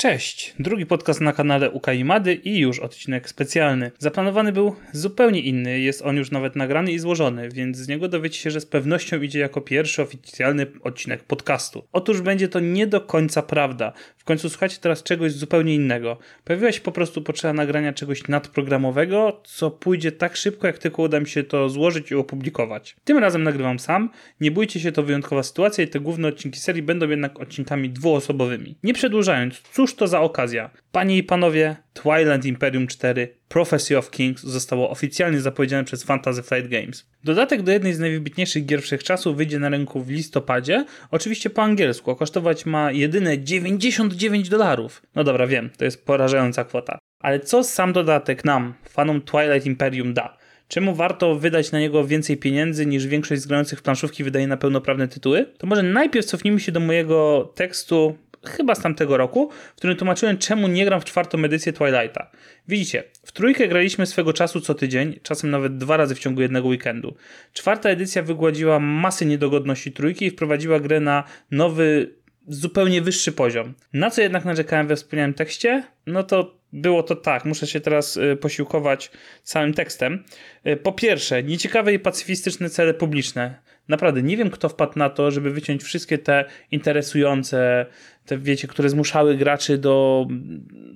Cześć, drugi podcast na kanale Ukaimady i już odcinek specjalny. Zaplanowany był zupełnie inny, jest on już nawet nagrany i złożony, więc z niego dowiecie się, że z pewnością idzie jako pierwszy oficjalny odcinek podcastu. Otóż będzie to nie do końca prawda. W końcu słuchacie teraz czegoś zupełnie innego. Pojawiła się po prostu potrzeba nagrania czegoś nadprogramowego, co pójdzie tak szybko, jak tylko uda mi się to złożyć i opublikować. Tym razem nagrywam sam, nie bójcie się, to wyjątkowa sytuacja i te główne odcinki serii będą jednak odcinkami dwuosobowymi. Nie przedłużając, cóż Cóż to za okazja? Panie i panowie, Twilight Imperium 4 Prophecy of Kings zostało oficjalnie zapowiedziane przez Fantasy Flight Games. Dodatek do jednej z najwybitniejszych gier wszechczasów wyjdzie na rynku w listopadzie, oczywiście po angielsku, a kosztować ma jedyne 99 dolarów. No dobra, wiem, to jest porażająca kwota. Ale co sam dodatek nam, fanom Twilight Imperium da? Czemu warto wydać na niego więcej pieniędzy niż większość z grających planszówki wydaje na pełnoprawne tytuły? To może najpierw cofnijmy się do mojego tekstu chyba z tamtego roku, w którym tłumaczyłem, czemu nie gram w czwartą edycję Twilighta. Widzicie, w trójkę graliśmy swego czasu co tydzień, czasem nawet dwa razy w ciągu jednego weekendu. Czwarta edycja wygładziła masę niedogodności trójki i wprowadziła grę na nowy, zupełnie wyższy poziom. Na co jednak narzekałem we wspomnianym tekście? No to było to tak, muszę się teraz y, posiłkować całym tekstem. Y, po pierwsze, nieciekawe i pacyfistyczne cele publiczne. Naprawdę nie wiem, kto wpadł na to, żeby wyciąć wszystkie te interesujące, te wiecie, które zmuszały graczy do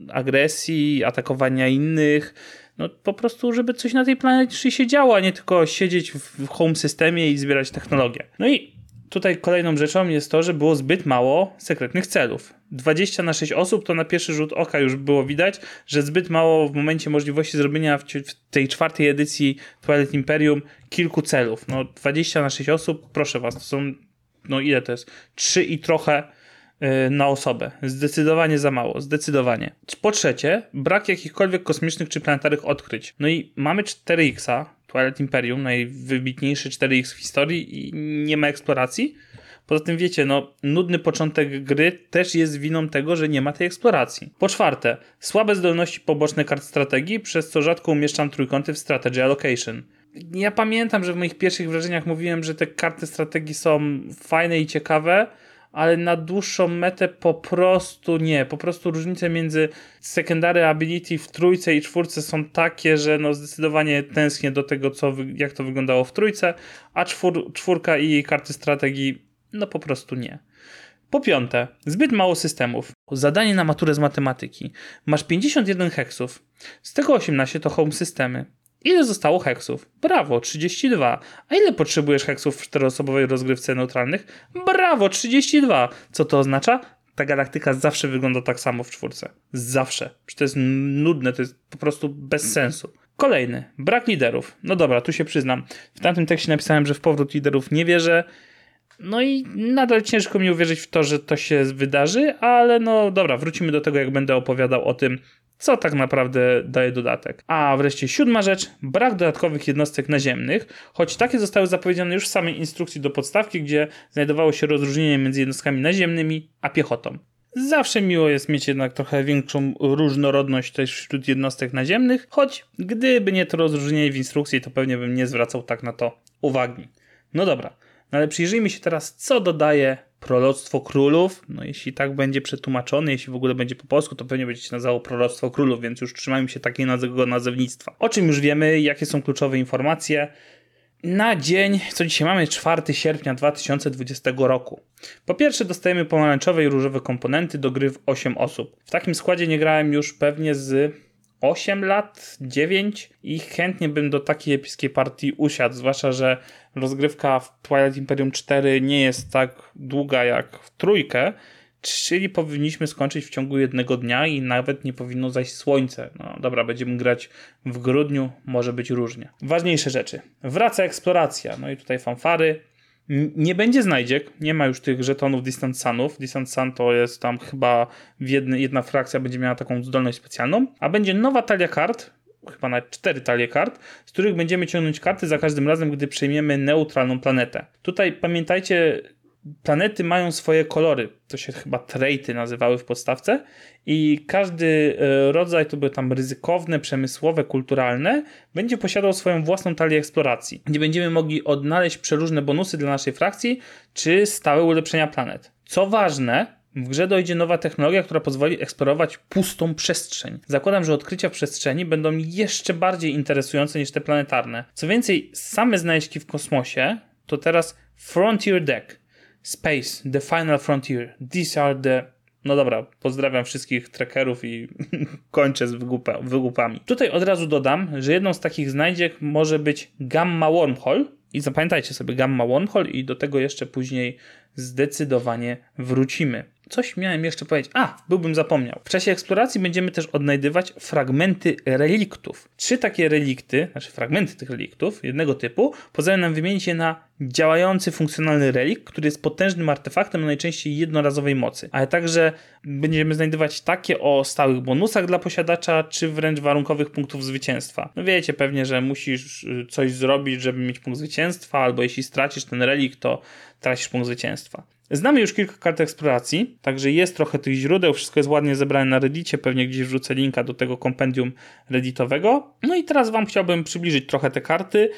agresji, atakowania innych. No po prostu, żeby coś na tej planecie się działo, a nie tylko siedzieć w home systemie i zbierać technologię. No i tutaj kolejną rzeczą jest to, że było zbyt mało sekretnych celów. 20 na 6 osób to na pierwszy rzut oka już było widać, że zbyt mało w momencie możliwości zrobienia w, tej czwartej edycji Twilight Imperium kilku celów. No 20 na 6 osób, proszę was, to są, no ile to jest? 3 i trochę na osobę. Zdecydowanie za mało, zdecydowanie. Po trzecie, brak jakichkolwiek kosmicznych czy planetarych odkryć. No i mamy 4X, Twilight Imperium, najwybitniejszy 4X w historii i nie ma eksploracji. Poza tym wiecie, no nudny początek gry też jest winą tego, że nie ma tej eksploracji. Po czwarte, słabe zdolności poboczne kart strategii, przez co rzadko umieszczam trójkąty w strategy allocation. Ja pamiętam, że w moich pierwszych wrażeniach mówiłem, że te karty strategii są fajne i ciekawe, ale na dłuższą metę po prostu nie. Po prostu różnice między secondary ability w trójce i czwórce są takie, że no zdecydowanie tęsknię do tego, co, jak to wyglądało w trójce, a czwór, czwórka i jej karty strategii no po prostu nie. Po piąte, zbyt mało systemów. Zadanie na maturę z matematyki. Masz 51 heksów. Z tego 18 to home systemy. Ile zostało heksów? Brawo, 32. A ile potrzebujesz heksów w czteroosobowej rozgrywce neutralnych? Brawo, 32. Co to oznacza? Ta galaktyka zawsze wygląda tak samo w czwórce. Zawsze. Przecież to jest nudne, to jest po prostu bez sensu. Kolejny, brak liderów. No dobra, tu się przyznam. W tamtym tekście napisałem, że w powrót liderów nie wierzę. No i nadal ciężko mi uwierzyć w to, że to się wydarzy, ale no dobra, wrócimy do tego, jak będę opowiadał o tym, co tak naprawdę daje dodatek. A wreszcie siódma rzecz, brak dodatkowych jednostek naziemnych, choć takie zostały zapowiedziane już w samej instrukcji do podstawki, gdzie znajdowało się rozróżnienie między jednostkami naziemnymi a piechotą. Zawsze miło jest mieć jednak trochę większą różnorodność też wśród jednostek naziemnych, choć gdyby nie to rozróżnienie w instrukcji, to pewnie bym nie zwracał tak na to uwagi. No dobra, no ale przyjrzyjmy się teraz, co dodaje Proroctwo Królów. No jeśli tak będzie przetłumaczony, jeśli w ogóle będzie po polsku, to pewnie będzie się nazywało Proroctwo Królów, więc już trzymajmy się takiego nazewnictwa. O czym już wiemy, jakie są kluczowe informacje. Na dzień, co dzisiaj mamy, 4 sierpnia 2020 roku. Po pierwsze dostajemy pomarańczowe i różowe komponenty do gry w 8 osób. W takim składzie nie grałem już pewnie z 8 lat, 9 i chętnie bym do takiej epickiej partii usiadł, zwłaszcza, że rozgrywka w Twilight Imperium 4 nie jest tak długa jak w trójkę, czyli powinniśmy skończyć w ciągu jednego dnia i nawet nie powinno zajść słońce. No dobra, będziemy grać w grudniu, może być różnie. Ważniejsze rzeczy. Wraca eksploracja, no i tutaj fanfary. Nie będzie znajdziek, nie ma już tych żetonów Distant Sunów. Distant Sun to jest tam chyba jedny, jedna frakcja będzie miała taką zdolność specjalną, a będzie nowa talia kart, chyba na cztery talie kart, z których będziemy ciągnąć karty za każdym razem, gdy przejmiemy neutralną planetę. Tutaj pamiętajcie, planety mają swoje kolory. To się chyba traity nazywały w podstawce. I każdy e, rodzaj, to były tam ryzykowne, przemysłowe, kulturalne, będzie posiadał swoją własną talię eksploracji, gdzie będziemy mogli odnaleźć przeróżne bonusy dla naszej frakcji, czy stałe ulepszenia planet. Co ważne, W grze dojdzie nowa technologia, która pozwoli eksplorować pustą przestrzeń. Zakładam, że odkrycia w przestrzeni będą jeszcze bardziej interesujące niż te planetarne. Co więcej, same znajdźki w kosmosie to teraz Frontier Deck, Space, The Final Frontier. These are the no dobra, pozdrawiam wszystkich trackerów i kończę z wygłupa, wygłupami. Tutaj od razu dodam, że jedną z takich znajdziek może być Gamma Wormhole. I zapamiętajcie sobie Gamma Wormhole i do tego jeszcze później zdecydowanie wrócimy. Coś miałem jeszcze powiedzieć. A, byłbym zapomniał. W czasie eksploracji będziemy też odnajdywać fragmenty reliktów. Trzy takie relikty, znaczy fragmenty tych reliktów, jednego typu, pozwalają nam wymienić je na działający, funkcjonalny relikt, który jest potężnym artefaktem o najczęściej jednorazowej mocy. Ale także będziemy znajdować takie o stałych bonusach dla posiadacza, czy wręcz warunkowych punktów zwycięstwa. No wiecie pewnie, że musisz y, coś zrobić, żeby mieć punkt zwycięstwa, albo jeśli stracisz ten relikt, to tracisz punkt zwycięstwa. Znamy już kilka kart eksploracji, także jest trochę tych źródeł, wszystko jest ładnie zebrane na Reddicie, pewnie gdzieś wrzucę linka do tego kompendium redditowego. No i teraz wam chciałbym przybliżyć trochę te karty.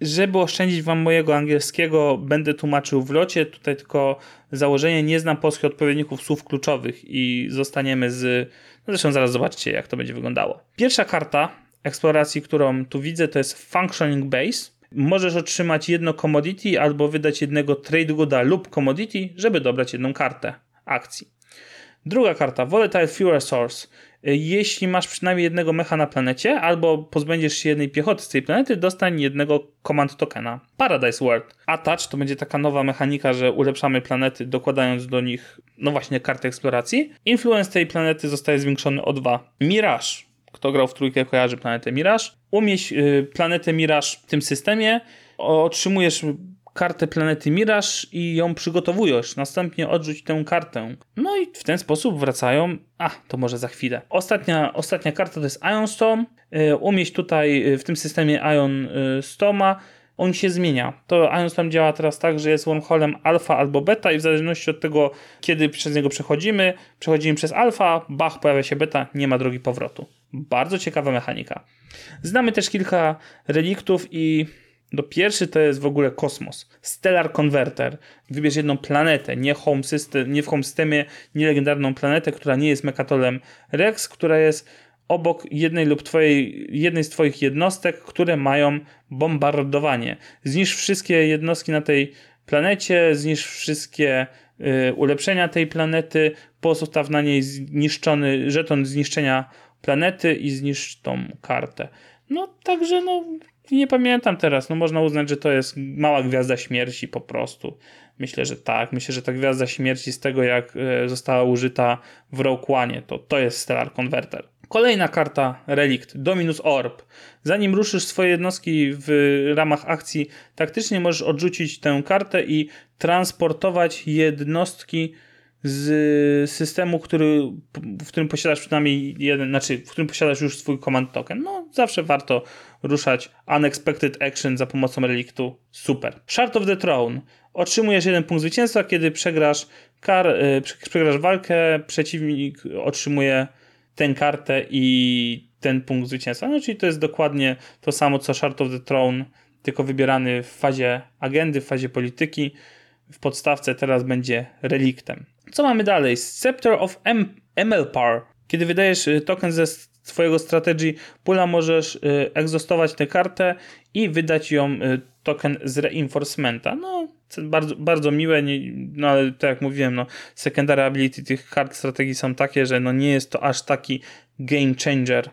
Żeby oszczędzić wam mojego angielskiego, będę tłumaczył w locie. Tutaj tylko założenie, nie znam polskich odpowiedników słów kluczowych i zostaniemy z... No zresztą zaraz zobaczcie, jak to będzie wyglądało. Pierwsza karta eksploracji, którą tu widzę, to jest Functioning Base. Możesz otrzymać jedno commodity albo wydać jednego trade gooda lub commodity, żeby dobrać jedną kartę akcji. Druga karta, Volatile Fuel Source. Jeśli masz przynajmniej jednego mecha na planecie, albo pozbędziesz się jednej piechoty z tej planety, dostań jednego command tokena. Paradise World. Attach to będzie taka nowa mechanika, że ulepszamy planety, dokładając do nich, no właśnie, karty eksploracji. Influence tej planety zostaje zwiększony o 2. Mirage kto grał w trójkę, kojarzy planetę Mirage. Umieść y, planetę Mirage w tym systemie, otrzymujesz kartę planety Mirage i ją przygotowujesz. Następnie odrzuć tę kartę. No i w ten sposób wracają. A, to może za chwilę. Ostatnia, ostatnia karta to jest Ion Storm. Y, umieść tutaj y, w tym systemie Ion Stoma on się zmienia. To Ionstorm działa teraz tak, że jest wormholem alfa albo beta i w zależności od tego, kiedy przez niego przechodzimy, przechodzimy przez alfa, bach, pojawia się beta, nie ma drogi powrotu. Bardzo ciekawa mechanika. Znamy też kilka reliktów i do pierwszy to jest w ogóle kosmos. Stellar Converter. Wybierz jedną planetę, nie, home system, nie w home systemie, nie legendarną planetę, która nie jest Mekatolem Rex, która jest obok jednej lub twojej, jednej z Twoich jednostek, które mają bombardowanie. Zniszcz wszystkie jednostki na tej planecie, zniszcz wszystkie y, ulepszenia tej planety, pozostaw na niej zniszczony żeton zniszczenia planety i zniszcz tą kartę. No także no nie pamiętam teraz, no można uznać, że to jest mała gwiazda śmierci po prostu. Myślę, że tak. Myślę, że ta gwiazda śmierci z tego jak y, została użyta w Rogue One, to to jest Stellar Converter. Kolejna karta relikt, Dominus Orb. Zanim ruszysz swoje jednostki w ramach akcji taktycznie możesz odrzucić tę kartę i transportować jednostki z systemu, który, w którym posiadasz przynajmniej jeden, znaczy w którym posiadasz już swój command token. No, zawsze warto ruszać unexpected action za pomocą reliktu. Super. Shard of the Throne. Otrzymujesz jeden punkt zwycięstwa, kiedy przegrasz, kar, yy, przegrasz walkę, przeciwnik otrzymuje tę kartę i ten punkt zwycięstwa. No, czyli to jest dokładnie to samo co Shard of the Throne, tylko wybierany w fazie agendy, w fazie polityki. W podstawce teraz będzie reliktem. Co mamy dalej? Scepter of M MLPAR. Kiedy wydajesz y, token ze swojego strategii pula, możesz y, egzostować tę kartę i wydać ją y, token z reinforcementa. No, bardzo, bardzo miłe, nie, no ale tak jak mówiłem, no, secondary ability tych kart strategii są takie, że no nie jest to aż taki game changer.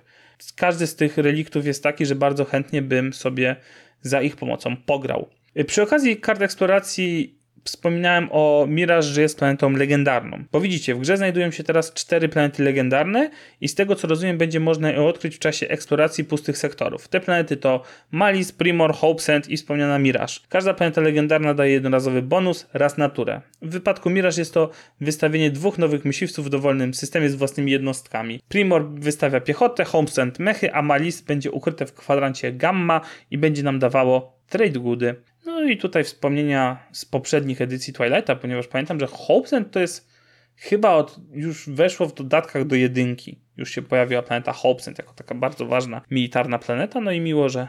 Każdy z tych reliktów jest taki, że bardzo chętnie bym sobie za ich pomocą pograł. Przy okazji kart eksploracji wspominałem o Mirage, że jest planetą legendarną. Bo widzicie, w grze znajdują się teraz cztery planety legendarne i z tego co rozumiem będzie można je odkryć w czasie eksploracji pustych sektorów. Te planety to Malis, Primor, Hope Sand i wspomniana Mirage. Każda planeta legendarna daje jednorazowy bonus, raz naturę. W wypadku Mirage jest to wystawienie dwóch nowych myśliwców w dowolnym systemie z własnymi jednostkami. Primor wystawia piechotę, Hope Sand mechy, a Malis będzie ukryte w kwadrancie gamma i będzie nam dawało trade goody. No i tutaj wspomnienia z poprzednich edycji Twilighta, ponieważ pamiętam, że Hobson to jest chyba od, już weszło w dodatkach do jedynki. Już się pojawiła planeta Hobson jako taka bardzo ważna militarna planeta. No i miło, że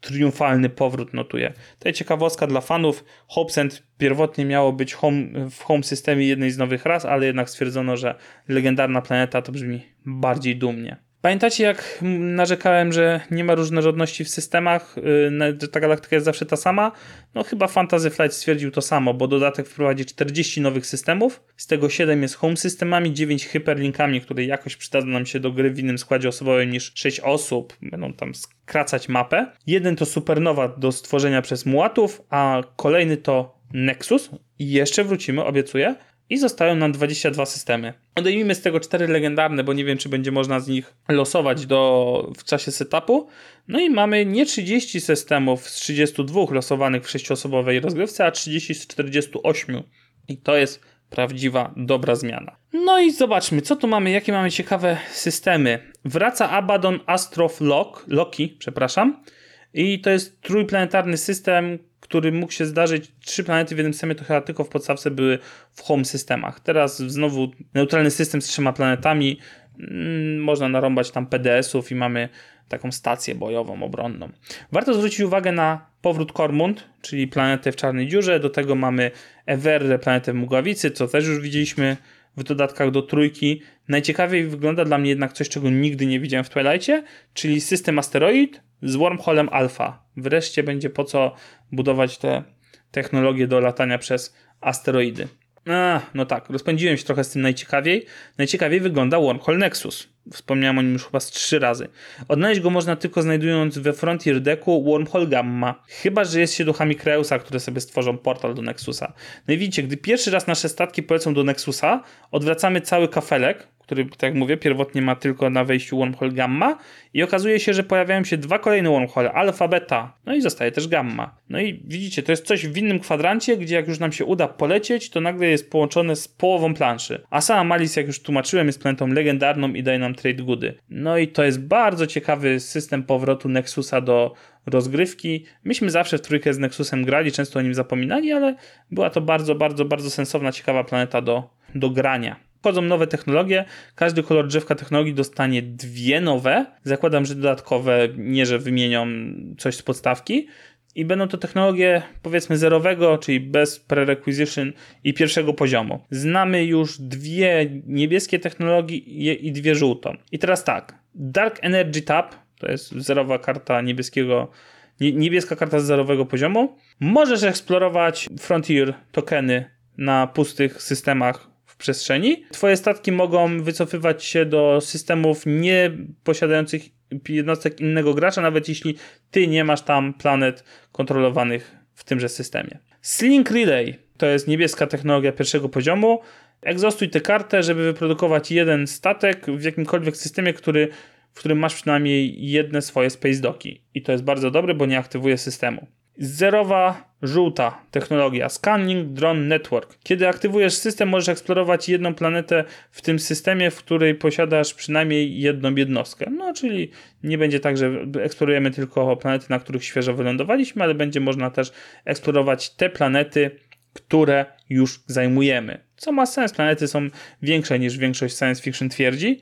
triumfalny powrót notuje. Jest ciekawostka dla fanów. Hopesend pierwotnie miało być home, w home systemie jednej z nowych ras, ale jednak stwierdzono, że legendarna planeta to brzmi bardziej dumnie. Pamiętacie, jak narzekałem, że nie ma różnorodności w systemach, y, że ta galaktyka jest zawsze ta sama? No chyba Fantasy Flight stwierdził to samo, bo dodatek wprowadzi 40 nowych systemów, z tego 7 jest home systemami, 9 hyperlinkami, które jakoś przydadzą nam się do gry w innym składzie osobowym niż 6 osób, będą tam skracać mapę. Jeden to Supernowa do stworzenia przez mułatów, a kolejny to Nexus i jeszcze wrócimy, obiecuję, i zostają nam 22 systemy. Odejmijmy z tego cztery legendarne, bo nie wiem, czy będzie można z nich losować do, w czasie setupu. No i mamy nie 30 systemów z 32 losowanych w 6-osobowej rozgrywce, a 30 z 48. I to jest prawdziwa, dobra zmiana. No i zobaczmy, co tu mamy, jakie mamy ciekawe systemy. Wraca Abaddon Astrof Loki, przepraszam. I to jest trójplanetarny system, który mógł się zdarzyć, trzy planety w jednym systemie to chyba tylko w podstawce były w home systemach. Teraz znowu neutralny system z trzema planetami, mm, można narąbać tam PDS-ów i mamy taką stację bojową, obronną. Warto zwrócić uwagę na powrót Kormund, czyli planetę w czarnej dziurze, do tego mamy Everre, planetę w Mgławicy, co też już widzieliśmy w dodatkach do trójki. Najciekawiej wygląda dla mnie jednak coś, czego nigdy nie widziałem w Twilightie, czyli system asteroid z wormholem alfa. Wreszcie będzie po co budować te technologie do latania przez asteroidy. A, no tak, rozpędziłem się trochę z tym najciekawiej. Najciekawiej wygląda Wormhole Nexus. Wspomniałem o nim już chyba z trzy razy. Odnaleźć go można tylko znajdując we Frontier Decku Wormhole Gamma. Chyba, że jest się duchami Kreusa, które sobie stworzą portal do Nexusa. No i widzicie, gdy pierwszy raz nasze statki polecą do Nexusa, odwracamy cały kafelek, który, tak jak mówię, pierwotnie ma tylko na wejściu wormhole gamma i okazuje się, że pojawiają się dwa kolejne wormhole, alfa, beta, no i zostaje też gamma. No i widzicie, to jest coś w innym kwadrancie, gdzie jak już nam się uda polecieć, to nagle jest połączone z połową planszy. A sama Malis, jak już tłumaczyłem, jest planetą legendarną i daje nam trade goody. No i to jest bardzo ciekawy system powrotu Nexusa do rozgrywki. Myśmy zawsze w trójkę z Nexusem grali, często o nim zapominali, ale była to bardzo, bardzo, bardzo sensowna, ciekawa planeta do, do grania wchodzą nowe technologie, każdy kolor drzewka technologii dostanie dwie nowe. Zakładam, że dodatkowe, nie że wymienią coś z podstawki. I będą to technologie powiedzmy zerowego, czyli bez prerequisition i pierwszego poziomu. Znamy już dwie niebieskie technologie i dwie żółtą. I teraz tak, Dark Energy Tab, to jest zerowa karta niebieskiego niebieska karta z zerowego poziomu. Możesz eksplorować Frontier tokeny na pustych systemach przestrzeni. Twoje statki mogą wycofywać się do systemów nie posiadających jednostek innego gracza, nawet jeśli ty nie masz tam planet kontrolowanych w tymże systemie. Slink Relay to jest niebieska technologia pierwszego poziomu. Egzostuj tę kartę, żeby wyprodukować jeden statek w jakimkolwiek systemie, który, w którym masz przynajmniej jedne swoje space docki. I to jest bardzo dobre, bo nie aktywuje systemu. Zerowa żółta technologia Scanning Drone Network. Kiedy aktywujesz system, możesz eksplorować jedną planetę w tym systemie, w której posiadasz przynajmniej jedną jednostkę. No, czyli nie będzie tak, że eksplorujemy tylko planety, na których świeżo wylądowaliśmy, ale będzie można też eksplorować te planety, które już zajmujemy. Co ma sens, planety są większe niż większość science fiction twierdzi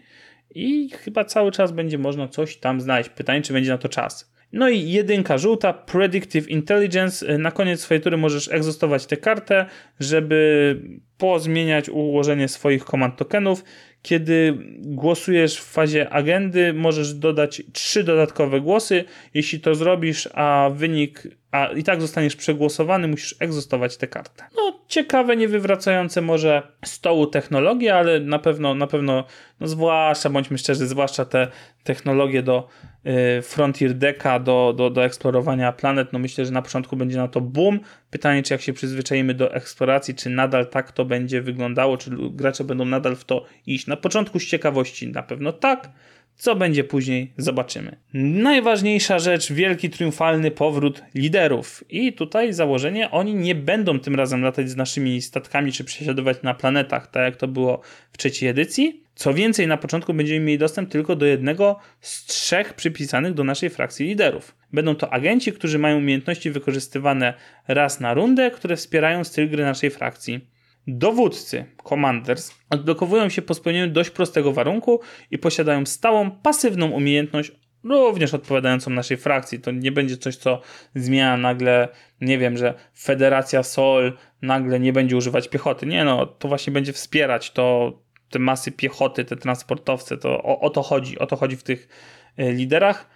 i chyba cały czas będzie można coś tam znaleźć. Pytanie, czy będzie na to czas. No i jedynka żółta, Predictive Intelligence. Na koniec swojej tury możesz egzostować tę kartę, żeby pozmieniać ułożenie swoich komand tokenów. Kiedy głosujesz w fazie agendy, możesz dodać trzy dodatkowe głosy. Jeśli to zrobisz, a wynik a i tak zostaniesz przegłosowany, musisz egzostować tę kartę. No, ciekawe, niewywracające może stołu technologie, ale na pewno, na pewno, no zwłaszcza, bądźmy szczerzy, zwłaszcza te technologie do y, Frontier Decka, do, do, do eksplorowania planet, no myślę, że na początku będzie na to boom. Pytanie, czy jak się przyzwyczajimy do eksploracji, czy nadal tak to będzie wyglądało, czy gracze będą nadal w to iść. Na początku z ciekawości na pewno tak, co będzie później, zobaczymy. Najważniejsza rzecz, wielki triumfalny powrót liderów. I tutaj założenie, oni nie będą tym razem latać z naszymi statkami czy przesiadować na planetach, tak jak to było w trzeciej edycji. Co więcej, na początku będziemy mieli dostęp tylko do jednego z trzech przypisanych do naszej frakcji liderów. Będą to agenci, którzy mają umiejętności wykorzystywane raz na rundę, które wspierają styl gry naszej frakcji. Dowódcy, commanders, odblokowują się po spełnieniu dość prostego warunku i posiadają stałą, pasywną umiejętność również odpowiadającą naszej frakcji. To nie będzie coś, co zmienia nagle, nie wiem, że Federacja Sol nagle nie będzie używać piechoty. Nie no, to właśnie będzie wspierać to te masy piechoty, te transportowce, to o, o to chodzi, o to chodzi w tych e, liderach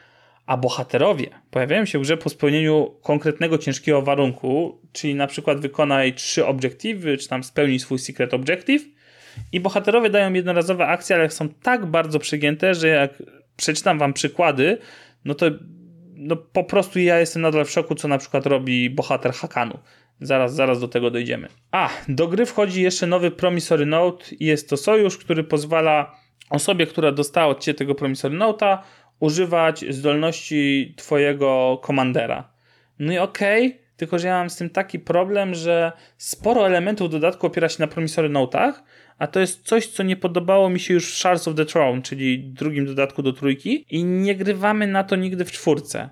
a bohaterowie pojawiają się w grze po spełnieniu konkretnego ciężkiego warunku, czyli na przykład wykonaj trzy obiektywy, czy tam spełnij swój secret objective i bohaterowie dają jednorazowe akcje, ale są tak bardzo przegięte, że jak przeczytam wam przykłady, no to no po prostu ja jestem nadal w szoku, co na przykład robi bohater Hakanu. Zaraz, zaraz do tego dojdziemy. A, do gry wchodzi jeszcze nowy Promissory Note i jest to sojusz, który pozwala osobie, która dostała od Ciebie tego Promissory Note'a, używać zdolności twojego komandera. No i okej, okay, tylko że ja mam z tym taki problem, że sporo elementów dodatku opiera się na promisory notach, a to jest coś, co nie podobało mi się już w Shards of the Throne, czyli drugim dodatku do trójki i nie grywamy na to nigdy w czwórce.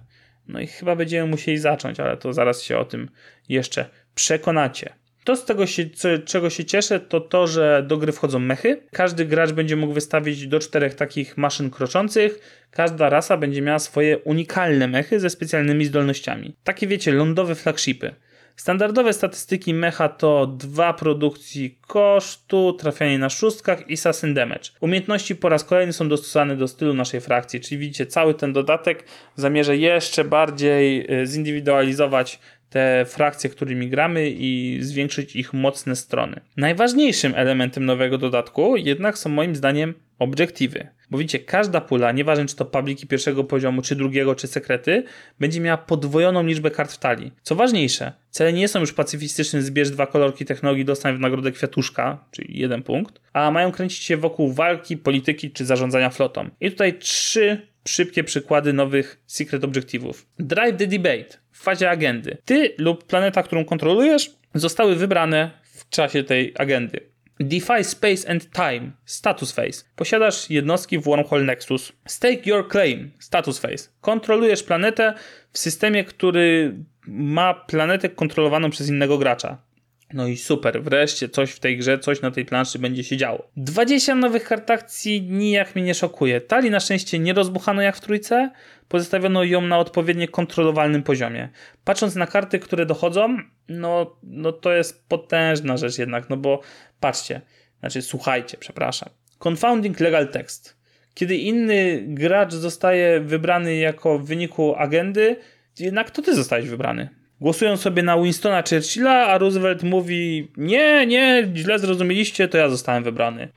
No i chyba będziemy musieli zacząć, ale to zaraz się o tym jeszcze przekonacie. To, z tego się, czego się cieszę, to to, że do gry wchodzą mechy. Każdy gracz będzie mógł wystawić do czterech takich maszyn kroczących. Każda rasa będzie miała swoje unikalne mechy ze specjalnymi zdolnościami. Takie wiecie, lądowe flagshipy. Standardowe statystyki mecha to dwa produkcji kosztu, trafianie na szóstkach i assassin damage. Umiejętności po raz kolejny są dostosowane do stylu naszej frakcji, czyli widzicie, cały ten dodatek zamierza jeszcze bardziej y, zindywidualizować te frakcje, którymi gramy i zwiększyć ich mocne strony. Najważniejszym elementem nowego dodatku jednak są moim zdaniem obiektywy. Bo widzicie, każda pula, nieważne czy to publiki pierwszego poziomu, czy drugiego, czy sekrety, będzie miała podwojoną liczbę kart w talii. Co ważniejsze, cele nie są już pacyfistyczne, zbierz dwa kolorki technologii, dostań w nagrodę kwiatuszka, czyli jeden punkt, a mają kręcić się wokół walki, polityki, czy zarządzania flotą. I tutaj trzy szybkie przykłady nowych secret obiektywów. Drive the debate w fazie agendy. Ty lub planeta, którą kontrolujesz, zostały wybrane w czasie tej agendy. Defy Space and Time, Status Phase. Posiadasz jednostki w Wormhole Nexus. Stake Your Claim, Status Phase. Kontrolujesz planetę w systemie, który ma planetę kontrolowaną przez innego gracza. No i super, wreszcie coś w tej grze, coś na tej planszy będzie się działo. 20 nowych kart akcji nijak mnie nie szokuje. Tali na szczęście nie rozbuchano jak w trójce, pozostawiono ją na odpowiednio kontrolowalnym poziomie. Patrząc na karty, które dochodzą, no, no to jest potężna rzecz jednak, no bo patrzcie, znaczy słuchajcie, przepraszam. Confounding Legal Text. Kiedy inny gracz zostaje wybrany jako w wyniku agendy, jednak to ty zostałeś wybrany głosują sobie na Winstona Churchilla, a Roosevelt mówi: Nie, nie, źle zrozumieliście, to ja zostałem wybrany.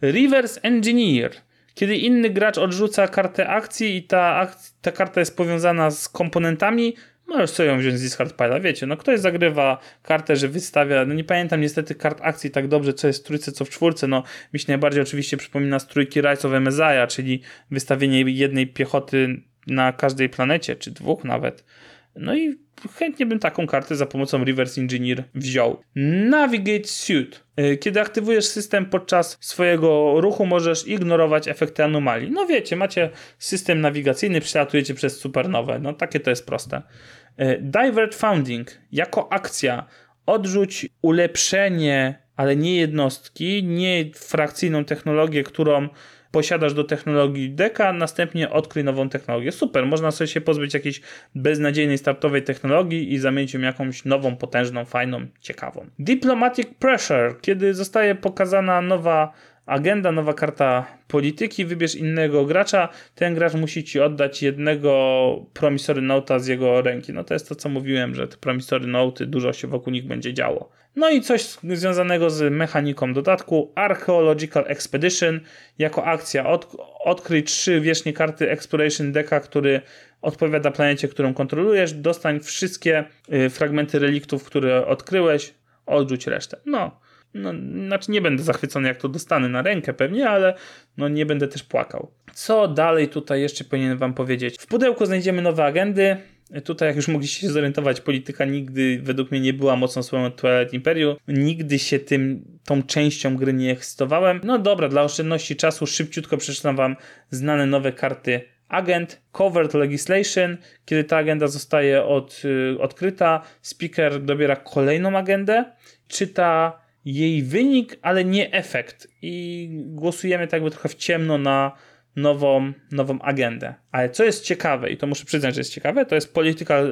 Reverse Engineer. Kiedy inny gracz odrzuca kartę akcji i ta, akc ta karta jest powiązana z komponentami, możesz sobie ją wziąć z discard pile'a. Wiecie, no ktoś zagrywa kartę, że wystawia, no nie pamiętam niestety kart akcji tak dobrze, co jest w trójce, co w czwórce, no mi się najbardziej oczywiście przypomina z trójki Rise of Messiah, czyli wystawienie jednej piechoty na każdej planecie, czy dwóch nawet. No i chętnie bym taką kartę za pomocą Reverse Engineer wziął. Navigate Suit. E, kiedy aktywujesz system podczas swojego ruchu, możesz ignorować efekty anomalii. No wiecie, macie system nawigacyjny, przelatujecie przez supernowę. No takie to jest proste. E, Divert Founding. Jako akcja odrzuć ulepszenie, ale nie jednostki, nie frakcyjną technologię, którą posiadasz do technologii deka, następnie odkryj nową technologię. Super, można sobie się pozbyć jakiejś beznadziejnej startowej technologii i zamienić ją jakąś nową, potężną, fajną, ciekawą. Diplomatic Pressure, kiedy zostaje pokazana nowa agenda, nowa karta polityki, wybierz innego gracza, ten gracz musi ci oddać jednego promisory nota z jego ręki. No to jest to, co mówiłem, że te promisory noty, dużo się wokół nich będzie działo. No i coś związanego z mechaniką dodatku Archaeological Expedition. Jako akcja od, odkryj trzy wierzchnie karty Exploration Decka, który odpowiada planecie, którą kontrolujesz. Dostań wszystkie y, fragmenty reliktów, które odkryłeś, odrzuć resztę. No, no, znaczy nie będę zachwycony, jak to dostanę na rękę pewnie, ale no nie będę też płakał. Co dalej tutaj jeszcze powinienem wam powiedzieć? W pudełku znajdziemy nowe agendy. Tutaj, jak już mogliście się zorientować, polityka nigdy według mnie nie była mocną stroną Twilight Imperium. Nigdy się tym, tą częścią gry nie ekscytowałem. No dobra, dla oszczędności czasu szybciutko przeczytam wam znane nowe karty agent, covert legislation, kiedy ta agenda zostaje od, y, odkryta, speaker dobiera kolejną agendę, czyta jej wynik, ale nie efekt i głosujemy tak jakby trochę w ciemno na nową, nową agendę. Ale co jest ciekawe, i to muszę przyznać, że jest ciekawe, to jest polityka,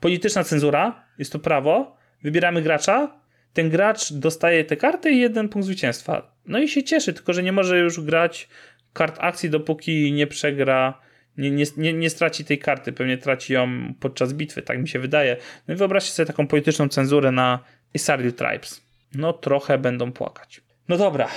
polityczna cenzura, jest to prawo, wybieramy gracza, ten gracz dostaje tę kartę i jeden punkt zwycięstwa. No i się cieszy, tylko że nie może już grać kart akcji, dopóki nie przegra, nie, nie, nie, nie straci tej karty. Pewnie traci ją podczas bitwy, tak mi się wydaje. No i wyobraźcie sobie taką polityczną cenzurę na Isaril Tribes. No trochę będą płakać. No dobra,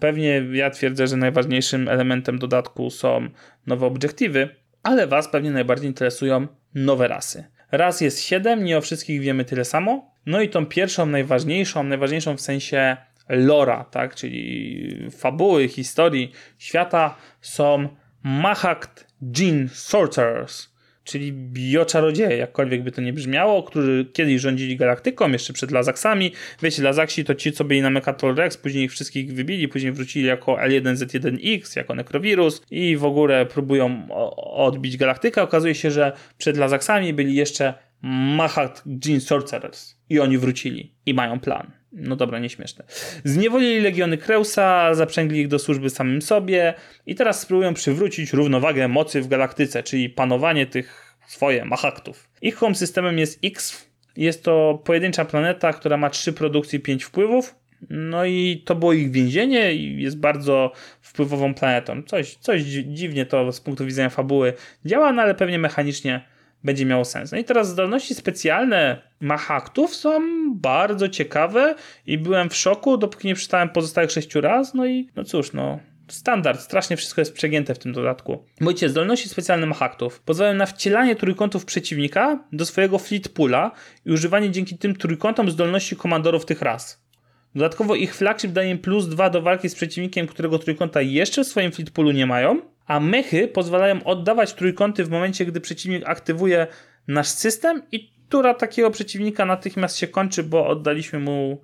pewnie ja twierdzę, że najważniejszym elementem dodatku są nowe obiektywy, ale Was pewnie najbardziej interesują nowe rasy. Raz jest 7, nie o wszystkich wiemy tyle samo. No i tą pierwszą, najważniejszą, najważniejszą w sensie lora, tak, czyli fabuły, historii świata są Mahakt Jin Sorcerers, czyli bioczarodzieje, jakkolwiek by to nie brzmiało, którzy kiedyś rządzili galaktyką, jeszcze przed Lazaksami. Wiecie, Lazaksi to ci, co byli na Mechatol Rex, później ich wszystkich wybili, później wrócili jako L1Z1X, jako nekrowirus i w ogóle próbują odbić galaktykę. Okazuje się, że przed Lazaksami byli jeszcze Mahat Jin Sorcerers i oni wrócili i mają plan. No dobra, nieśmieszne. Zniewolili legiony Kreusa, zaprzęgli ich do służby samym sobie i teraz spróbują przywrócić równowagę mocy w galaktyce, czyli panowanie tych swoje mahaktów. Ich home systemem jest X. Jest to pojedyncza planeta, która ma trzy produkcje i pięć wpływów. No i to było ich więzienie i jest bardzo wpływową planetą. Coś, coś dziwnie to z punktu widzenia fabuły działa, no ale pewnie mechanicznie będzie miało sens. No i teraz zdolności specjalne Mahaktów są bardzo ciekawe i byłem w szoku, dopóki nie przeczytałem pozostałych sześciu raz. No i no cóż, no standard, strasznie wszystko jest przegięte w tym dodatku. Mówicie, zdolności specjalne Mahaktów pozwalają na wcielanie trójkątów przeciwnika do swojego fleet poola i używanie dzięki tym trójkątom zdolności komandorów tych ras. Dodatkowo ich flagship daje im plus 2 do walki z przeciwnikiem, którego trójkąta jeszcze w swoim fleet poolu nie mają, a mechy pozwalają oddawać trójkąty w momencie, gdy przeciwnik aktywuje nasz system i tura takiego przeciwnika natychmiast się kończy, bo oddaliśmy mu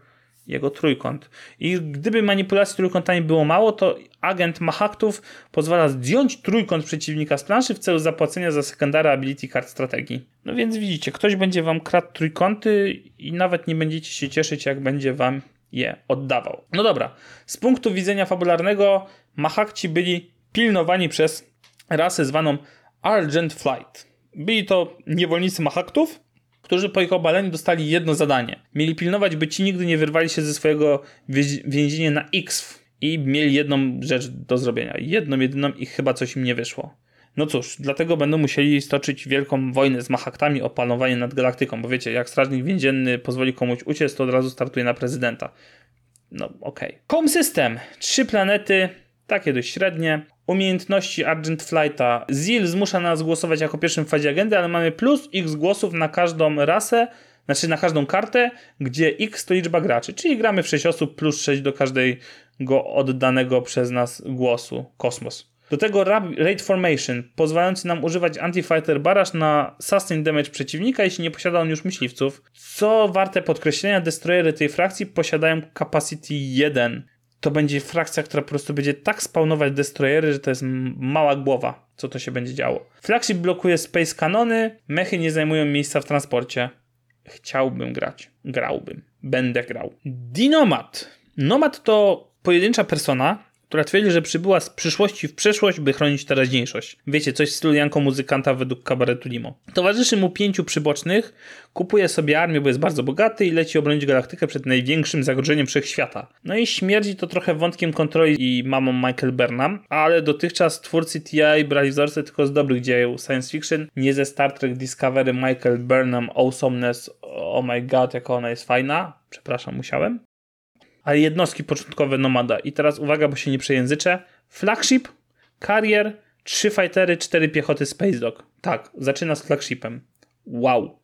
jego trójkąt. I gdyby manipulacji trójkątami było mało, to agent Mahaktów pozwala zdjąć trójkąt przeciwnika z planszy w celu zapłacenia za secondary ability kart strategii. No więc widzicie, ktoś będzie wam kradł trójkąty i nawet nie będziecie się cieszyć, jak będzie wam je oddawał. No dobra, z punktu widzenia fabularnego Mahakci byli pilnowani przez rasę zwaną Argent Flight. Byli to niewolnicy Mahaktów, którzy po ich obaleniu dostali jedno zadanie. Mieli pilnować, by ci nigdy nie wyrwali się ze swojego więzienia na X i mieli jedną rzecz do zrobienia. Jedną, jedyną i chyba coś im nie wyszło. No cóż, dlatego będą musieli stoczyć wielką wojnę z Mahaktami o panowanie nad galaktyką, bo wiecie, jak strażnik więzienny pozwoli komuś uciec, to od razu startuje na prezydenta. No okej. Okay. System. Trzy planety, takie dość średnie. Umiejętności Argent Flighta. Zil zmusza nas głosować jako pierwszym w fazie agendy, ale mamy plus x głosów na każdą rasę, znaczy na każdą kartę, gdzie x to liczba graczy, czyli gramy w 6 osób plus 6 do każdego oddanego przez nas głosu. Kosmos. Do tego Raid Formation, pozwalający nam używać Anti-Fighter Barrage na sustain damage przeciwnika, jeśli nie posiada on już myśliwców. Co warte podkreślenia, destroyery tej frakcji posiadają capacity 1, to będzie frakcja, która po prostu będzie tak spawnować destroyery, że to jest mała głowa, co to się będzie działo. Flagship blokuje space kanony, mechy nie zajmują miejsca w transporcie. Chciałbym grać. Grałbym. Będę grał. Dinomat. Nomad to pojedyncza persona, która twierdzi, że przybyła z przyszłości w przeszłość, by chronić teraźniejszość. Wiecie, coś w stylu muzykanta według kabaretu Limo. Towarzyszy mu pięciu przybocznych, kupuje sobie armię, bo jest bardzo bogaty i leci obronić galaktykę przed największym zagrożeniem wszechświata. No i śmierdzi to trochę wątkiem kontroli i mamą Michael Burnham, ale dotychczas twórcy TI brali wzorce tylko z dobrych dzieł science fiction, nie ze Star Trek Discovery Michael Burnham Awesomeness, oh my god, jaka ona jest fajna. Przepraszam, musiałem ale jednostki początkowe Nomada. I teraz uwaga, bo się nie przejęzyczę. Flagship, Carrier, 3 fightery, 4 piechoty Space Dog. Tak, zaczyna z flagshipem. Wow.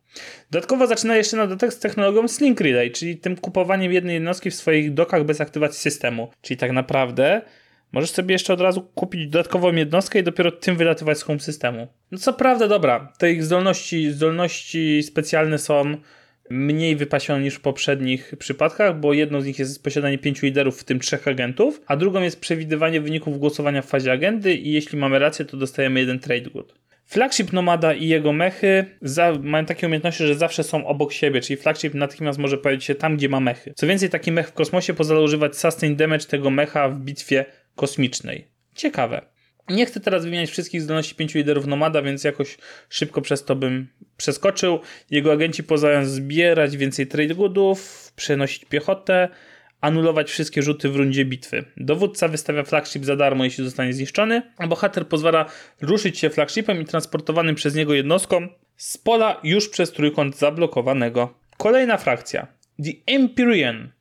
Dodatkowo zaczyna jeszcze na dodatek z technologią Slink Relay, czyli tym kupowaniem jednej jednostki w swoich dokach bez aktywacji systemu. Czyli tak naprawdę możesz sobie jeszcze od razu kupić dodatkową jednostkę i dopiero tym wylatywać z home systemu. No co prawda, dobra, te ich zdolności, zdolności specjalne są mniej wypasione niż w poprzednich przypadkach, bo jedną z nich jest posiadanie pięciu liderów, w tym trzech agentów, a drugą jest przewidywanie wyników głosowania w fazie agendy i jeśli mamy rację, to dostajemy jeden trade good. Flagship Nomada i jego mechy za, mają takie umiejętności, że zawsze są obok siebie, czyli flagship natychmiast może pojawić się tam, gdzie ma mechy. Co więcej, taki mech w kosmosie pozwala używać sustain damage tego mecha w bitwie kosmicznej. Ciekawe. Nie chcę teraz wymieniać wszystkich zdolności pięciu liderów Nomada, więc jakoś szybko przez to bym przeskoczył. Jego agenci pozwalają zbierać więcej trade goodów, przenosić piechotę, anulować wszystkie rzuty w rundzie bitwy. Dowódca wystawia flagship za darmo, jeśli zostanie zniszczony, a bohater pozwala ruszyć się flagshipem i transportowanym przez niego jednostką z pola już przez trójkąt zablokowanego. Kolejna frakcja. The Empyrean.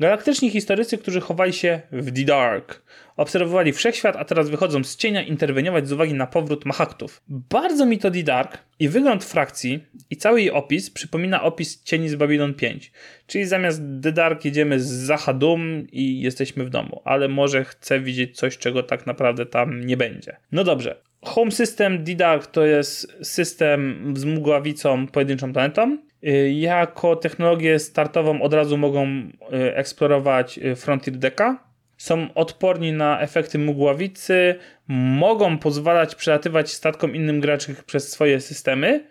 Galaktyczni historycy, którzy chowali się w The Dark. Obserwowali wszechświat, a teraz wychodzą z cienia interweniować z uwagi na powrót Mahaktów. Bardzo mi to The Dark i wygląd frakcji i cały jej opis przypomina opis Cieni z Babylon 5. Czyli zamiast The Dark jedziemy z Zahadum i jesteśmy w domu, ale może chcę widzieć coś, czego tak naprawdę tam nie będzie. No dobrze. Home System The Dark to jest system z mgławicą pojedynczą planetą. Y, jako technologię startową od razu mogą y, eksplorować y, Frontier Decka. Są odporni na efekty mgławicy, mogą pozwalać przelatywać statkom innym graczom przez swoje systemy.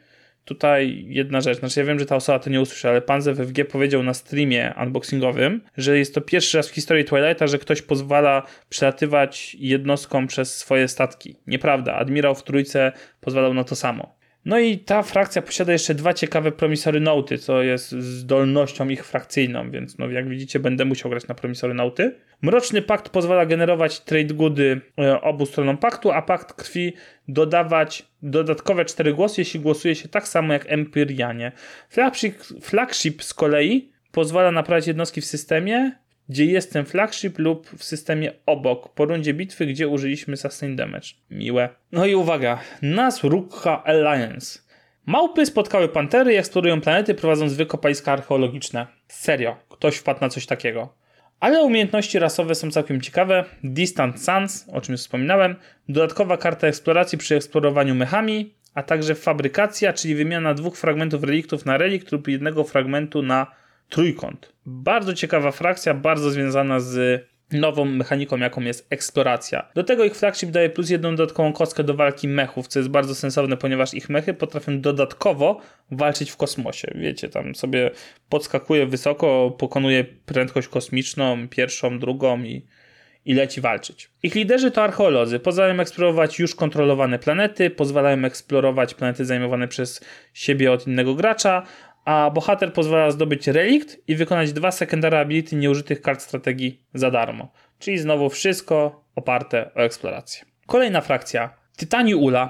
Tutaj jedna rzecz, znaczy ja wiem, że ta osoba to nie usłyszy, ale pan ze WFG powiedział na streamie unboxingowym, że jest to pierwszy raz w historii Twilighta, że ktoś pozwala przelatywać jednostkom przez swoje statki. Nieprawda, admirał w trójce pozwalał na to samo. No i ta frakcja posiada jeszcze dwa ciekawe promisory nauty, co jest zdolnością ich frakcyjną, więc no jak widzicie będę musiał grać na promisory nauty. Mroczny Pakt pozwala generować trade goody e, obu stronom paktu, a Pakt Krwi dodawać dodatkowe cztery głosy, jeśli głosuje się tak samo jak Empyrianie. Flagship, flagship z kolei pozwala naprawiać jednostki w systemie, gdzie jest ten flagship lub w systemie obok, po rundzie bitwy, gdzie użyliśmy sustain damage. Miłe. No i uwaga, nas Rukha Alliance. Małpy spotkały pantery i eksplorują planety prowadząc wykopaliska archeologiczne. Serio, ktoś wpadł na coś takiego. Ale umiejętności rasowe są całkiem ciekawe. Distant Suns, o czym już wspominałem, dodatkowa karta eksploracji przy eksplorowaniu mechami, a także fabrykacja, czyli wymiana dwóch fragmentów reliktów na relikt lub jednego fragmentu na trójkąt. Bardzo ciekawa frakcja, bardzo związana z nową mechaniką, jaką jest eksploracja. Do tego ich flagship daje plus jedną dodatkową kostkę do walki mechów, co jest bardzo sensowne, ponieważ ich mechy potrafią dodatkowo walczyć w kosmosie. Wiecie, tam sobie podskakuje wysoko, pokonuje prędkość kosmiczną, pierwszą, drugą i, i leci walczyć. Ich liderzy to archeolodzy. Pozwalają eksplorować już kontrolowane planety, pozwalają eksplorować planety zajmowane przez siebie od innego gracza, a bohater pozwala zdobyć relikt i wykonać dwa secondary ability nieużytych kart strategii za darmo. Czyli znowu wszystko oparte o eksplorację. Kolejna frakcja. Tytani Ula.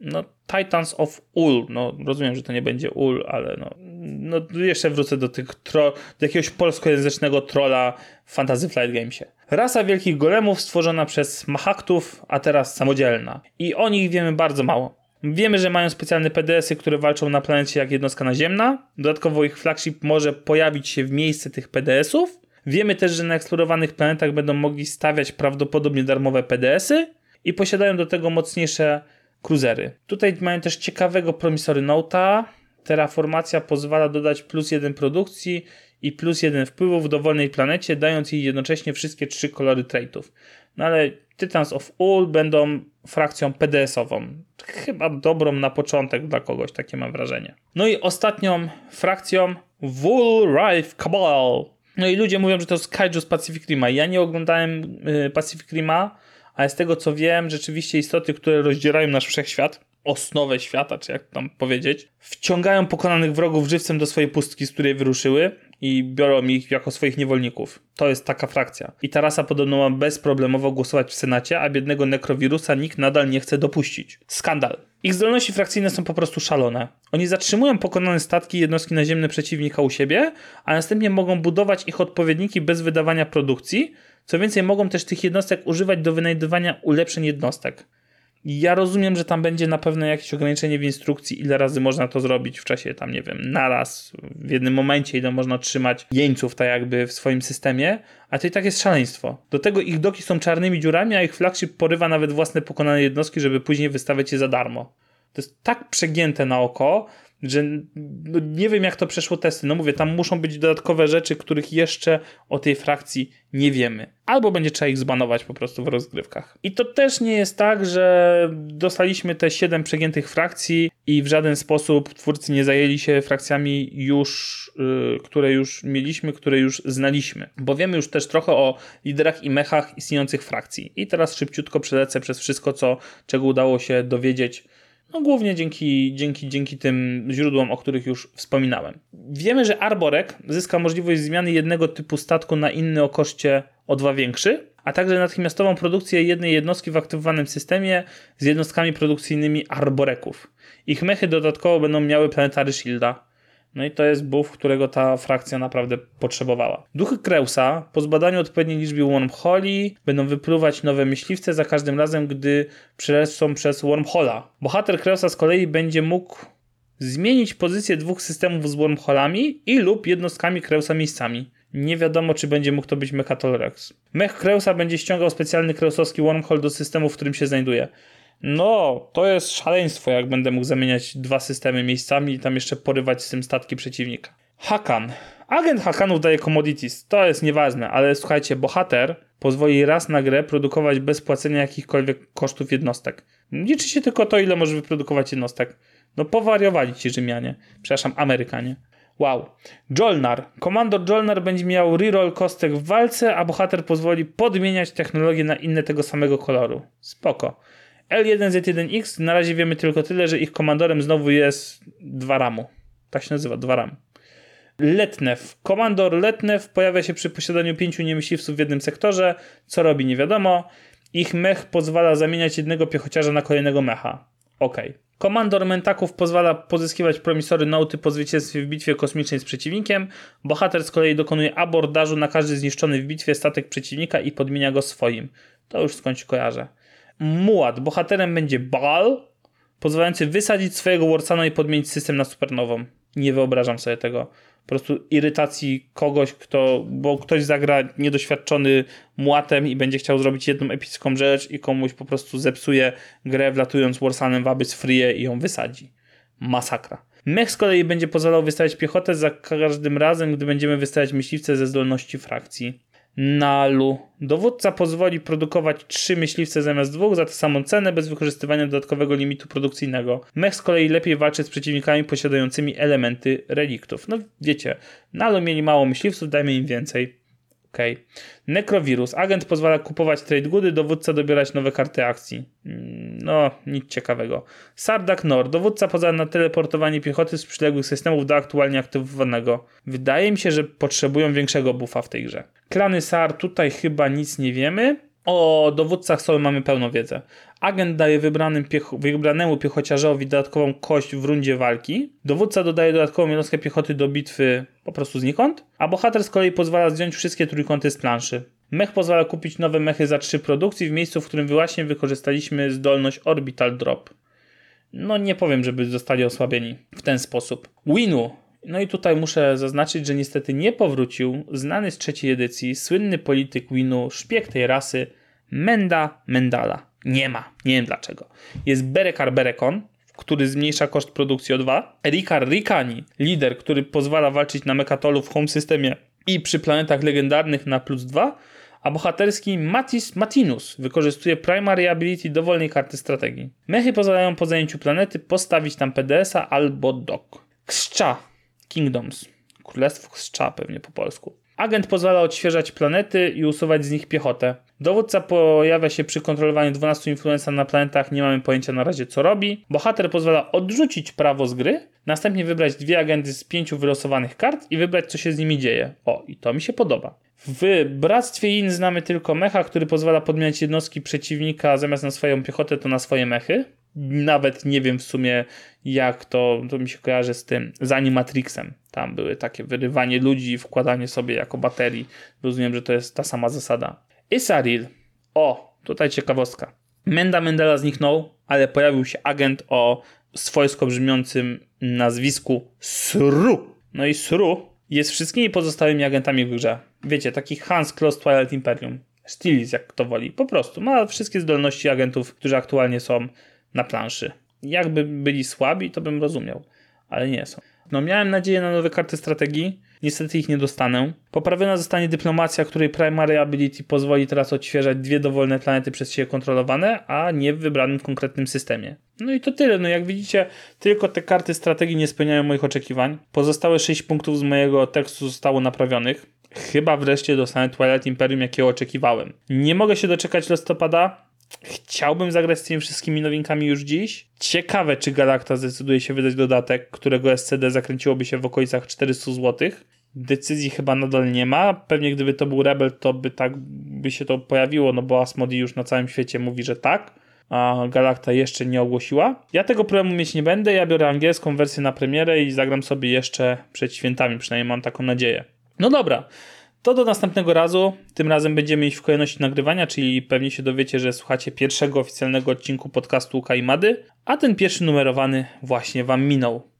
No, Titans of Ul. No, rozumiem, że to nie będzie Ul, ale no, no jeszcze wrócę do tych tro, do jakiegoś polskojęzycznego trolla w Fantasy Flight Gamesie. Rasa wielkich golemów stworzona przez Mahaktów, a teraz samodzielna. I o nich wiemy bardzo mało. Wiemy, że mają specjalne PDS-y, które walczą na planecie jak jednostka naziemna. Dodatkowo ich flagship może pojawić się w miejsce tych PDS-ów. Wiemy też, że na eksplorowanych planetach będą mogli stawiać prawdopodobnie darmowe PDS-y i posiadają do tego mocniejsze cruisery. Tutaj mają też ciekawego promisory Nota. Terraformacja pozwala dodać plus jeden produkcji i plus jeden wpływu w dowolnej planecie, dając jej jednocześnie wszystkie trzy kolory traitów. No ale Titans of Ul będą frakcją PDS-ową. Chyba dobrą na początek dla kogoś, takie mam wrażenie. No i ostatnią frakcją Wool Rife Cabal. No i ludzie mówią, że to jest Kaiju z Pacific Rima. Ja nie oglądałem y, Pacific Rima, ale z tego co wiem, rzeczywiście istoty, które rozdzierają nasz wszechświat, osnowę świata, czy jak tam powiedzieć, wciągają pokonanych wrogów żywcem do swojej pustki, z której wyruszyły i biorą ich jako swoich niewolników. To jest taka frakcja. I ta rasa podobno ma bezproblemowo głosować w Senacie, a biednego nekrowirusa nikt nadal nie chce dopuścić. Skandal. Ich zdolności frakcyjne są po prostu szalone. Oni zatrzymują pokonane statki jednostki naziemne przeciwnika u siebie, a następnie mogą budować ich odpowiedniki bez wydawania produkcji. Co więcej, mogą też tych jednostek używać do wynajdywania ulepszeń jednostek. Ja rozumiem, że tam będzie na pewno jakieś ograniczenie w instrukcji, ile razy można to zrobić w czasie tam, nie wiem, naraz, w jednym momencie, ile można trzymać jeńców tak jakby w swoim systemie, a to i tak jest szaleństwo. Do tego ich doki są czarnymi dziurami, a ich flagship porywa nawet własne pokonane jednostki, żeby później wystawiać je za darmo. To jest tak przegięte na oko, że no, nie wiem jak to przeszło testy. No mówię, tam muszą być dodatkowe rzeczy, których jeszcze o tej frakcji nie wiemy. Albo będzie trzeba ich zbanować po prostu w rozgrywkach. I to też nie jest tak, że dostaliśmy te 7 przegiętych frakcji i w żaden sposób twórcy nie zajęli się frakcjami już, yy, które już mieliśmy, które już znaliśmy. Bo wiemy już też trochę o liderach i mechach istniejących frakcji. I teraz szybciutko przelecę przez wszystko, co, czego udało się dowiedzieć no głównie dzięki, dzięki, dzięki tym źródłom, o których już wspominałem. Wiemy, że Arborek zyska możliwość zmiany jednego typu statku na inny o koszcie o dwa większy, a także natychmiastową produkcję jednej jednostki w aktywowanym systemie z jednostkami produkcyjnymi Arboreków. Ich mechy dodatkowo będą miały planetary Shielda. No i to jest buff, którego ta frakcja naprawdę potrzebowała. Duchy Kreusa po zbadaniu odpowiedniej liczby wormholi będą wypluwać nowe myśliwce za każdym razem, gdy przelecą przez wormhola. Bohater Kreusa z kolei będzie mógł zmienić pozycję dwóch systemów z wormholami i lub jednostkami Kreusa miejscami. Nie wiadomo, czy będzie mógł to być Mechatol Rex. Mech Kreusa będzie ściągał specjalny kreusowski wormhole do systemu, w którym się znajduje. No, to jest szaleństwo, jak będę mógł zamieniać dwa systemy miejscami i tam jeszcze porywać z tym statki przeciwnika. Hakan. Agent Hakanów daje commodities, to jest nieważne, ale słuchajcie, bohater pozwoli raz na grę produkować bez płacenia jakichkolwiek kosztów jednostek. Liczy się tylko to, ile może wyprodukować jednostek. No powariowali ci Rzymianie, przepraszam, Amerykanie. Wow. Jolnar. Komandor Jolnar będzie miał reroll kostek w walce, a bohater pozwoli podmieniać technologię na inne tego samego koloru. Spoko. L1Z1X na razie wiemy tylko tyle, że ich komandorem znowu jest Dwaramu. Tak się nazywa, Dwaram. Letnew. Komandor Letnew pojawia się przy posiadaniu pięciu niemyśliwców w jednym sektorze. Co robi, nie wiadomo. Ich mech pozwala zamieniać jednego piechociarza na kolejnego mecha. Ok. Komandor Mentaków pozwala pozyskiwać promisory noty po zwycięstwie w bitwie kosmicznej z przeciwnikiem. Bohater z kolei dokonuje abordażu na każdy zniszczony w bitwie statek przeciwnika i podmienia go swoim. To już skądś kojarzę. Muad. Bohaterem będzie Baal, pozwalający wysadzić swojego Warsana i podmienić system na supernową. Nie wyobrażam sobie tego. Po prostu irytacji kogoś, kto, bo ktoś zagra niedoświadczony młatem i będzie chciał zrobić jedną epicką rzecz i komuś po prostu zepsuje grę wlatując Warsanem w Abyss Free i ją wysadzi. Masakra. Mech z kolei będzie pozwalał wystawiać piechotę za każdym razem, gdy będziemy wystawiać myśliwce ze zdolności frakcji. Nalu. Dowódca pozwoli produkować trzy myśliwce zamiast dwóch za tę samą cenę bez wykorzystywania dodatkowego limitu produkcyjnego. Mech z kolei lepiej walczy z przeciwnikami posiadającymi elementy reliktów. No wiecie, Nalu mieli mało myśliwców, dajmy im więcej. Okay. Necrowirus. Agent pozwala kupować trade goody, dowódca dobierać nowe karty akcji. Mm, no, nic ciekawego. Sardak Nor. Dowódca pozwala na teleportowanie piechoty z przyległych systemów do aktualnie aktywowanego. Wydaje mi się, że potrzebują większego buffa w tej grze. Klany SAR tutaj chyba nic nie wiemy. O dowódcach Sol mamy pełną wiedzę. Agent daje wybranym piecho wybranemu piechociarzowi dodatkową kość w rundzie walki. Dowódca dodaje dodatkową jednostkę piechoty do bitwy po prostu znikąd. A bohater z kolei pozwala zdjąć wszystkie trójkąty z planszy. Mech pozwala kupić nowe mechy za trzy produkcji w miejscu, w którym właśnie wykorzystaliśmy zdolność Orbital Drop. No nie powiem, żeby zostali osłabieni w ten sposób. Winu no i tutaj muszę zaznaczyć, że niestety nie powrócił znany z trzeciej edycji, słynny polityk Winu, szpieg tej rasy, Menda Mendala. Nie ma, nie wiem dlaczego. Jest Berekar Berekon, który zmniejsza koszt produkcji o 2. Rikar Rikani, lider, który pozwala walczyć na Mekatolu w home systemie i przy planetach legendarnych na plus 2. A bohaterski Matis Matinus wykorzystuje Primary Ability dowolnej karty strategii. Mechy pozwalają po zajęciu planety postawić tam PDS-a albo dok. Kscha Kingdoms. Królestwo Strza pewnie po polsku. Agent pozwala odświeżać planety i usuwać z nich piechotę. Dowódca pojawia się przy kontrolowaniu 12 influenza na planetach, nie mamy pojęcia na razie co robi. Bohater pozwala odrzucić prawo z gry, następnie wybrać dwie agendy z pięciu wylosowanych kart i wybrać co się z nimi dzieje. O, i to mi się podoba. W Bractwie In znamy tylko mecha, który pozwala podmieniać jednostki przeciwnika zamiast na swoją piechotę to na swoje mechy nawet nie wiem w sumie jak to, to mi się kojarzy z tym, z Animatrixem. Tam były takie wyrywanie ludzi wkładanie sobie jako baterii. Rozumiem, że to jest ta sama zasada. Isaril. O, tutaj ciekawostka. Menda Mendela zniknął, ale pojawił się agent o swojsko brzmiącym nazwisku Sru. No i Sru jest wszystkimi pozostałymi agentami w grze. Wiecie, taki Hans Kloss Twilight Imperium. Stilis, jak kto woli. Po prostu ma wszystkie zdolności agentów, którzy aktualnie są na planszy. Jakby byli słabi, to bym rozumiał. ale nie są. No miałem nadzieję na nowe karty strategii, niestety ich nie dostanę. Poprawiona zostanie dyplomacja, której primary ability pozwoli teraz odświeżać dwie dowolne planety przez siebie kontrolowane, a nie w wybranym konkretnym systemie. No i to tyle. No jak widzicie, tylko te karty strategii nie spełniają moich oczekiwań. Pozostałe 6 punktów z mojego tekstu zostało naprawionych. Chyba wreszcie dostanę Twilight Imperium, jakiego oczekiwałem. Nie mogę się doczekać listopada. Chciałbym zagrać z tymi wszystkimi nowinkami już dziś. Ciekawe, czy Galacta zdecyduje się wydać dodatek, którego SCD zakręciłoby się w okolicach 400 zł. Decyzji chyba nadal nie ma. Pewnie gdyby to był Rebel, to by tak by się to pojawiło, no bo Asmodi już na całym świecie mówi, że tak. A Galacta jeszcze nie ogłosiła. Ja tego problemu mieć nie będę. Ja biorę angielską wersję na premierę i zagram sobie jeszcze przed świętami, przynajmniej mam taką nadzieję. No dobra, to do następnego razu. Tym razem będziemy iść w kolejności nagrywania, czyli pewnie się dowiecie, że słuchacie pierwszego oficjalnego odcinku podcastu Kaimady, a ten pierwszy numerowany właśnie wam minął.